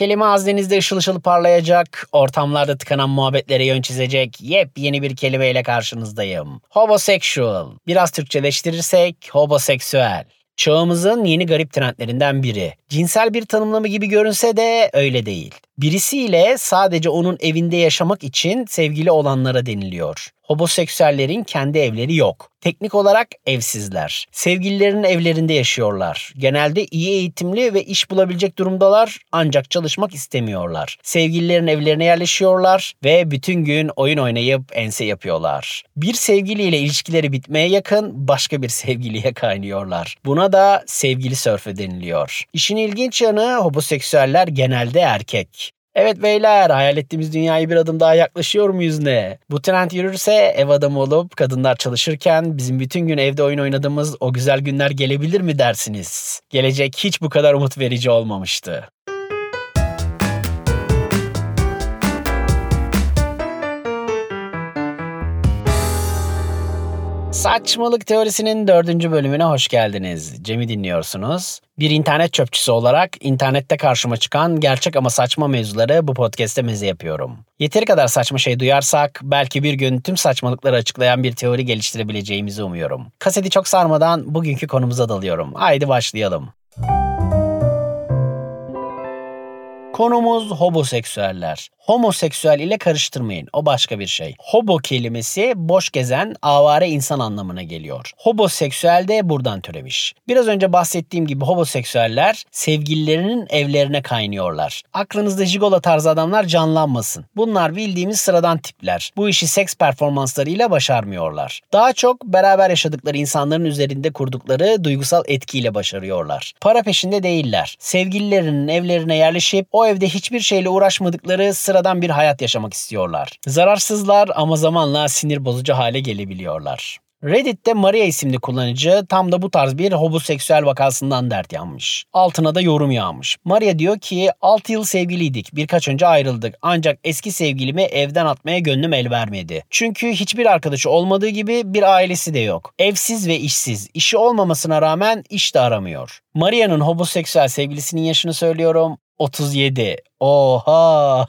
Kelime hazinenizde ışıl ışıl parlayacak, ortamlarda tıkanan muhabbetlere yön çizecek yepyeni bir kelimeyle karşınızdayım. Homosexual. Biraz Türkçeleştirirsek homoseksüel. Çağımızın yeni garip trendlerinden biri. Cinsel bir tanımlama gibi görünse de öyle değil. Birisiyle sadece onun evinde yaşamak için sevgili olanlara deniliyor. Homoseksüellerin kendi evleri yok. Teknik olarak evsizler. Sevgililerinin evlerinde yaşıyorlar. Genelde iyi eğitimli ve iş bulabilecek durumdalar ancak çalışmak istemiyorlar. Sevgililerin evlerine yerleşiyorlar ve bütün gün oyun oynayıp ense yapıyorlar. Bir sevgiliyle ilişkileri bitmeye yakın başka bir sevgiliye kaynıyorlar. Buna da sevgili sörfü deniliyor. İşin ilginç yanı homoseksüeller genelde erkek. Evet beyler hayal ettiğimiz dünyayı bir adım daha yaklaşıyor muyuz ne? Bu trend yürürse ev adamı olup kadınlar çalışırken bizim bütün gün evde oyun oynadığımız o güzel günler gelebilir mi dersiniz? Gelecek hiç bu kadar umut verici olmamıştı. Saçmalık Teorisi'nin dördüncü bölümüne hoş geldiniz. Cem'i dinliyorsunuz. Bir internet çöpçüsü olarak internette karşıma çıkan gerçek ama saçma mevzuları bu podcast'te meze yapıyorum. Yeteri kadar saçma şey duyarsak belki bir gün tüm saçmalıkları açıklayan bir teori geliştirebileceğimizi umuyorum. Kaseti çok sarmadan bugünkü konumuza dalıyorum. Haydi başlayalım. Konumuz homoseksüeller. Homoseksüel ile karıştırmayın. O başka bir şey. Hobo kelimesi boş gezen, avare insan anlamına geliyor. Homoseksüel de buradan türemiş. Biraz önce bahsettiğim gibi homoseksüeller sevgililerinin evlerine kaynıyorlar. Aklınızda jigola tarzı adamlar canlanmasın. Bunlar bildiğimiz sıradan tipler. Bu işi seks performanslarıyla başarmıyorlar. Daha çok beraber yaşadıkları insanların üzerinde kurdukları duygusal etkiyle başarıyorlar. Para peşinde değiller. Sevgililerinin evlerine yerleşip o evde hiçbir şeyle uğraşmadıkları sıradan bir hayat yaşamak istiyorlar. Zararsızlar ama zamanla sinir bozucu hale gelebiliyorlar. Reddit'te Maria isimli kullanıcı tam da bu tarz bir homoseksüel vakasından dert yanmış. Altına da yorum yağmış. Maria diyor ki 6 yıl sevgiliydik. Birkaç önce ayrıldık. Ancak eski sevgilimi evden atmaya gönlüm el vermedi. Çünkü hiçbir arkadaşı olmadığı gibi bir ailesi de yok. Evsiz ve işsiz. İşi olmamasına rağmen iş de aramıyor. Maria'nın homoseksüel sevgilisinin yaşını söylüyorum. 37. Oha.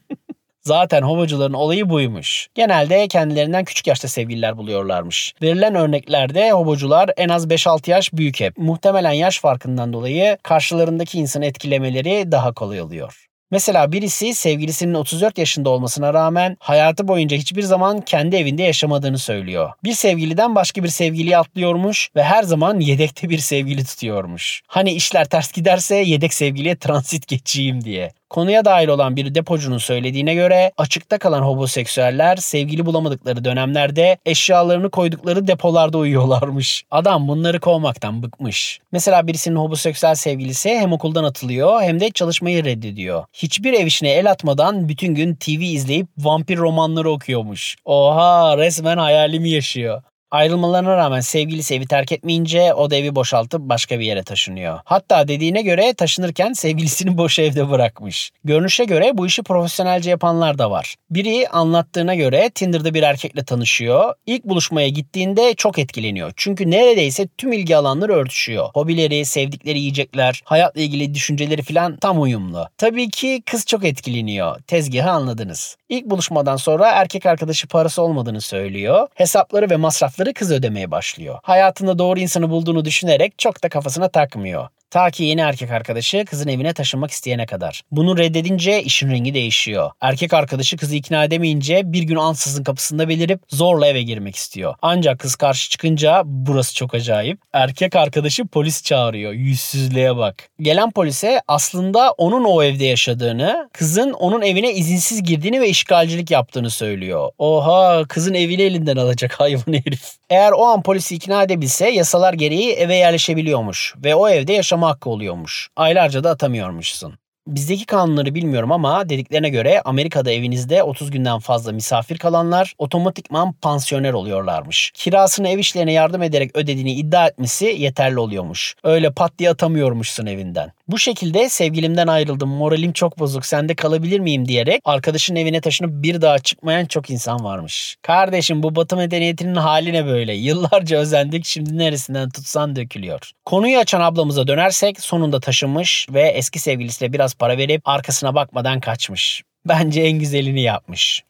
Zaten homocuların olayı buymuş. Genelde kendilerinden küçük yaşta sevgililer buluyorlarmış. Verilen örneklerde homocular en az 5-6 yaş büyük hep. Muhtemelen yaş farkından dolayı karşılarındaki insanı etkilemeleri daha kolay oluyor. Mesela birisi sevgilisinin 34 yaşında olmasına rağmen hayatı boyunca hiçbir zaman kendi evinde yaşamadığını söylüyor. Bir sevgiliden başka bir sevgiliyi atlıyormuş ve her zaman yedekte bir sevgili tutuyormuş. Hani işler ters giderse yedek sevgiliye transit geçeyim diye. Konuya dahil olan bir depocunun söylediğine göre açıkta kalan homoseksüeller sevgili bulamadıkları dönemlerde eşyalarını koydukları depolarda uyuyorlarmış. Adam bunları kovmaktan bıkmış. Mesela birisinin homoseksüel sevgilisi hem okuldan atılıyor hem de çalışmayı reddediyor. Hiçbir ev işine el atmadan bütün gün TV izleyip vampir romanları okuyormuş. Oha resmen hayalimi yaşıyor. Ayrılmalarına rağmen sevgilisi evi terk etmeyince o da evi boşaltıp başka bir yere taşınıyor. Hatta dediğine göre taşınırken sevgilisini boş evde bırakmış. Görünüşe göre bu işi profesyonelce yapanlar da var. Biri anlattığına göre Tinder'da bir erkekle tanışıyor. İlk buluşmaya gittiğinde çok etkileniyor. Çünkü neredeyse tüm ilgi alanları örtüşüyor. Hobileri, sevdikleri yiyecekler, hayatla ilgili düşünceleri falan tam uyumlu. Tabii ki kız çok etkileniyor. Tezgahı anladınız. İlk buluşmadan sonra erkek arkadaşı parası olmadığını söylüyor. Hesapları ve masraf masrafları kız ödemeye başlıyor. Hayatında doğru insanı bulduğunu düşünerek çok da kafasına takmıyor. Ta ki yeni erkek arkadaşı kızın evine taşınmak isteyene kadar. Bunu reddedince işin rengi değişiyor. Erkek arkadaşı kızı ikna edemeyince bir gün ansızın kapısında belirip zorla eve girmek istiyor. Ancak kız karşı çıkınca burası çok acayip. Erkek arkadaşı polis çağırıyor. Yüzsüzlüğe bak. Gelen polise aslında onun o evde yaşadığını, kızın onun evine izinsiz girdiğini ve işgalcilik yaptığını söylüyor. Oha kızın evini elinden alacak hayvan herif. Eğer o an polisi ikna edebilse yasalar gereği eve yerleşebiliyormuş ve o evde yaşama hakkı oluyormuş. Aylarca da atamıyormuşsun. Bizdeki kanunları bilmiyorum ama dediklerine göre Amerika'da evinizde 30 günden fazla misafir kalanlar otomatikman pansiyoner oluyorlarmış. Kirasını ev işlerine yardım ederek ödediğini iddia etmesi yeterli oluyormuş. Öyle pat diye atamıyormuşsun evinden. Bu şekilde sevgilimden ayrıldım, moralim çok bozuk, sende kalabilir miyim diyerek arkadaşın evine taşınıp bir daha çıkmayan çok insan varmış. Kardeşim bu batı medeniyetinin haline böyle. Yıllarca özendik şimdi neresinden tutsan dökülüyor. Konuyu açan ablamıza dönersek sonunda taşınmış ve eski sevgilisiyle biraz para verip arkasına bakmadan kaçmış. Bence en güzelini yapmış.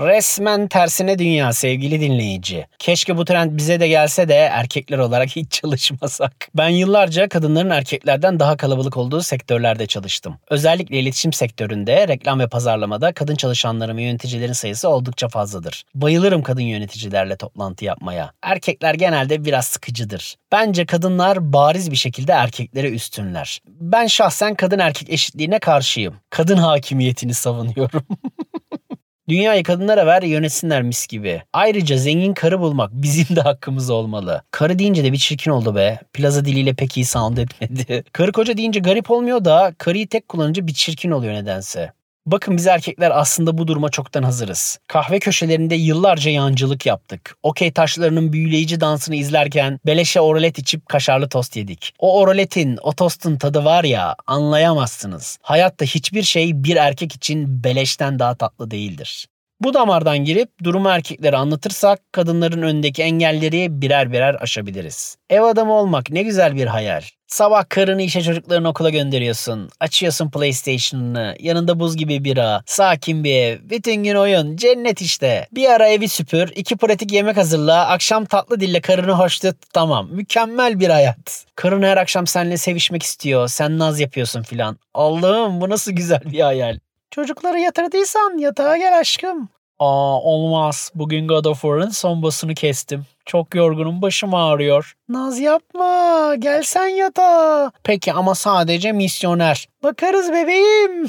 Resmen tersine dünya sevgili dinleyici. Keşke bu trend bize de gelse de erkekler olarak hiç çalışmasak. Ben yıllarca kadınların erkeklerden daha kalabalık olduğu sektörlerde çalıştım. Özellikle iletişim sektöründe, reklam ve pazarlamada kadın çalışanların ve yöneticilerin sayısı oldukça fazladır. Bayılırım kadın yöneticilerle toplantı yapmaya. Erkekler genelde biraz sıkıcıdır. Bence kadınlar bariz bir şekilde erkeklere üstünler. Ben şahsen kadın erkek eşitliğine karşıyım. Kadın hakimiyetini savunuyorum. Dünyayı kadınlara ver yönetsinler mis gibi. Ayrıca zengin karı bulmak bizim de hakkımız olmalı. Karı deyince de bir çirkin oldu be. Plaza diliyle pek iyi sound etmedi. Karı koca deyince garip olmuyor da karıyı tek kullanınca bir çirkin oluyor nedense. Bakın biz erkekler aslında bu duruma çoktan hazırız. Kahve köşelerinde yıllarca yancılık yaptık. Okey taşlarının büyüleyici dansını izlerken beleşe oralet içip kaşarlı tost yedik. O oraletin, o tostun tadı var ya anlayamazsınız. Hayatta hiçbir şey bir erkek için beleşten daha tatlı değildir. Bu damardan girip durumu erkeklere anlatırsak kadınların önündeki engelleri birer birer aşabiliriz. Ev adamı olmak ne güzel bir hayal. Sabah karını işe çocuklarını okula gönderiyorsun. Açıyorsun PlayStation'ını. Yanında buz gibi bira. Sakin bir ev. Bütün gün oyun. Cennet işte. Bir ara evi süpür. iki pratik yemek hazırla. Akşam tatlı dille karını hoş tut. Tamam. Mükemmel bir hayat. Karın her akşam seninle sevişmek istiyor. Sen naz yapıyorsun filan. Allah'ım bu nasıl güzel bir hayal. Çocukları yatırdıysan yatağa gel aşkım. Aa olmaz. Bugün God of War'ın son boss'unu kestim. Çok yorgunum başım ağrıyor. Naz yapma. Gel sen yatağa. Peki ama sadece misyoner. Bakarız bebeğim.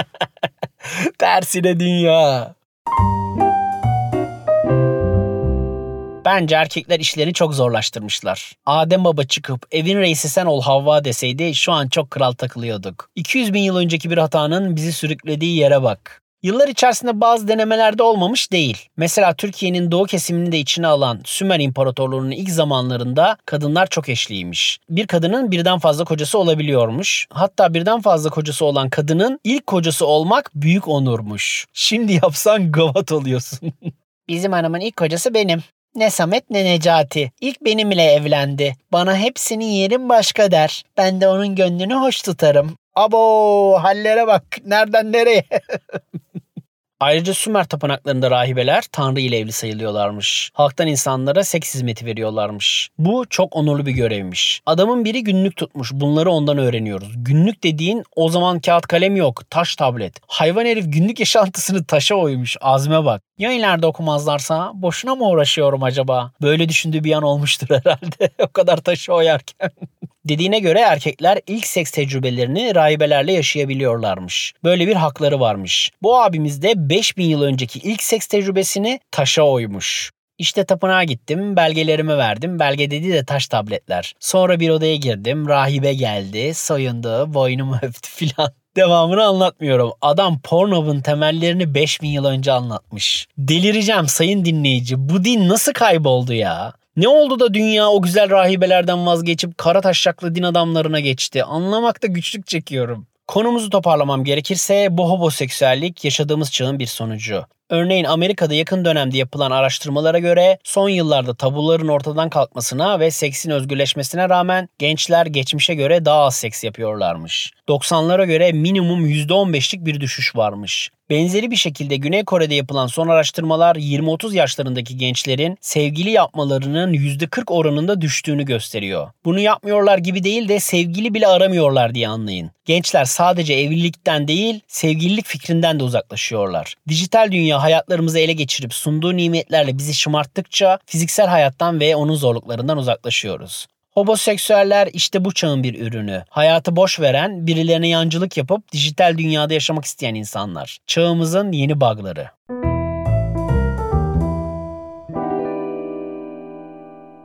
Tersine dünya. Bence erkekler işlerini çok zorlaştırmışlar. Adem Baba çıkıp evin reisi sen ol Havva deseydi şu an çok kral takılıyorduk. 200 bin yıl önceki bir hatanın bizi sürüklediği yere bak. Yıllar içerisinde bazı denemelerde olmamış değil. Mesela Türkiye'nin doğu kesimini de içine alan Sümer İmparatorluğu'nun ilk zamanlarında kadınlar çok eşliymiş. Bir kadının birden fazla kocası olabiliyormuş. Hatta birden fazla kocası olan kadının ilk kocası olmak büyük onurmuş. Şimdi yapsan gavat oluyorsun. Bizim hanımın ilk kocası benim. Ne Samet ne Necati. İlk benimle evlendi. Bana hepsinin yerim başka der. Ben de onun gönlünü hoş tutarım. Abo hallere bak. Nereden nereye? Ayrıca Sümer tapınaklarında rahibeler Tanrı ile evli sayılıyorlarmış. Halktan insanlara seks hizmeti veriyorlarmış. Bu çok onurlu bir görevmiş. Adamın biri günlük tutmuş. Bunları ondan öğreniyoruz. Günlük dediğin o zaman kağıt kalem yok. Taş tablet. Hayvan herif günlük yaşantısını taşa oymuş. Azme bak. Ya ileride okumazlarsa boşuna mı uğraşıyorum acaba? Böyle düşündüğü bir an olmuştur herhalde. o kadar taşı oyarken. Dediğine göre erkekler ilk seks tecrübelerini rahibelerle yaşayabiliyorlarmış. Böyle bir hakları varmış. Bu abimiz de 5000 yıl önceki ilk seks tecrübesini taşa oymuş. İşte tapınağa gittim, belgelerimi verdim. Belge dedi de taş tabletler. Sonra bir odaya girdim, rahibe geldi, soyundu, boynumu öptü filan. Devamını anlatmıyorum. Adam Pornhub'un temellerini 5000 yıl önce anlatmış. Delireceğim sayın dinleyici. Bu din nasıl kayboldu ya? Ne oldu da dünya o güzel rahibelerden vazgeçip kara taşaklı din adamlarına geçti? Anlamakta güçlük çekiyorum. Konumuzu toparlamam gerekirse bu homoseksüellik yaşadığımız çağın bir sonucu. Örneğin Amerika'da yakın dönemde yapılan araştırmalara göre son yıllarda tabuların ortadan kalkmasına ve seksin özgürleşmesine rağmen gençler geçmişe göre daha az seks yapıyorlarmış. 90'lara göre minimum %15'lik bir düşüş varmış. Benzeri bir şekilde Güney Kore'de yapılan son araştırmalar 20-30 yaşlarındaki gençlerin sevgili yapmalarının %40 oranında düştüğünü gösteriyor. Bunu yapmıyorlar gibi değil de sevgili bile aramıyorlar diye anlayın. Gençler sadece evlilikten değil, sevgililik fikrinden de uzaklaşıyorlar. Dijital dünya hayatlarımızı ele geçirip sunduğu nimetlerle bizi şımarttıkça fiziksel hayattan ve onun zorluklarından uzaklaşıyoruz. Homoseksüeller işte bu çağın bir ürünü. Hayatı boş veren, birilerine yancılık yapıp dijital dünyada yaşamak isteyen insanlar. Çağımızın yeni bugları.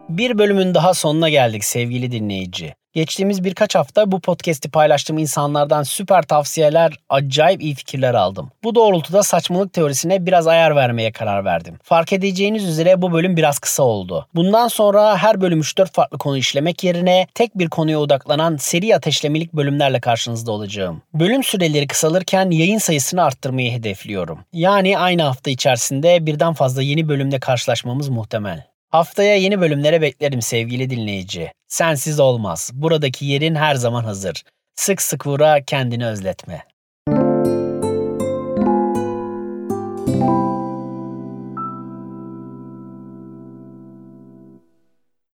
Bir bölümün daha sonuna geldik sevgili dinleyici. Geçtiğimiz birkaç hafta bu podcast'i paylaştığım insanlardan süper tavsiyeler, acayip iyi fikirler aldım. Bu doğrultuda saçmalık teorisine biraz ayar vermeye karar verdim. Fark edeceğiniz üzere bu bölüm biraz kısa oldu. Bundan sonra her bölüm 3-4 farklı konu işlemek yerine tek bir konuya odaklanan seri ateşlemelik bölümlerle karşınızda olacağım. Bölüm süreleri kısalırken yayın sayısını arttırmayı hedefliyorum. Yani aynı hafta içerisinde birden fazla yeni bölümde karşılaşmamız muhtemel. Haftaya yeni bölümlere beklerim sevgili dinleyici. Sensiz olmaz. Buradaki yerin her zaman hazır. Sık sık vura kendini özletme.